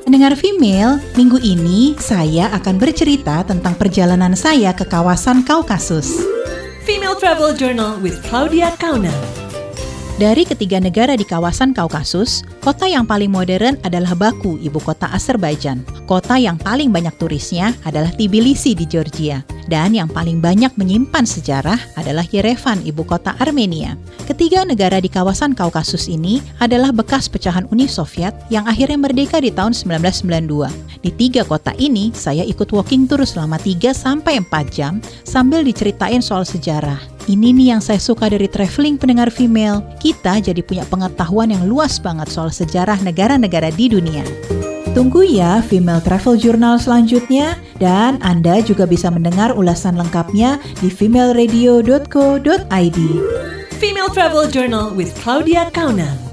Pendengar female, minggu ini saya akan bercerita tentang perjalanan saya ke kawasan Kaukasus. Female Travel Journal with Claudia Kauna. Dari ketiga negara di kawasan Kaukasus, kota yang paling modern adalah Baku, ibu kota Azerbaijan. Kota yang paling banyak turisnya adalah Tbilisi di Georgia. Dan yang paling banyak menyimpan sejarah adalah Yerevan, ibu kota Armenia. Ketiga negara di kawasan Kaukasus ini adalah bekas pecahan Uni Soviet yang akhirnya merdeka di tahun 1992. Di tiga kota ini, saya ikut walking tour selama 3-4 jam sambil diceritain soal sejarah. Ini nih yang saya suka dari traveling pendengar female. Kita jadi punya pengetahuan yang luas banget soal sejarah negara-negara di dunia. Tunggu ya Female Travel Journal selanjutnya dan Anda juga bisa mendengar ulasan lengkapnya di femaleradio.co.id. Female Travel Journal with Claudia Kauna.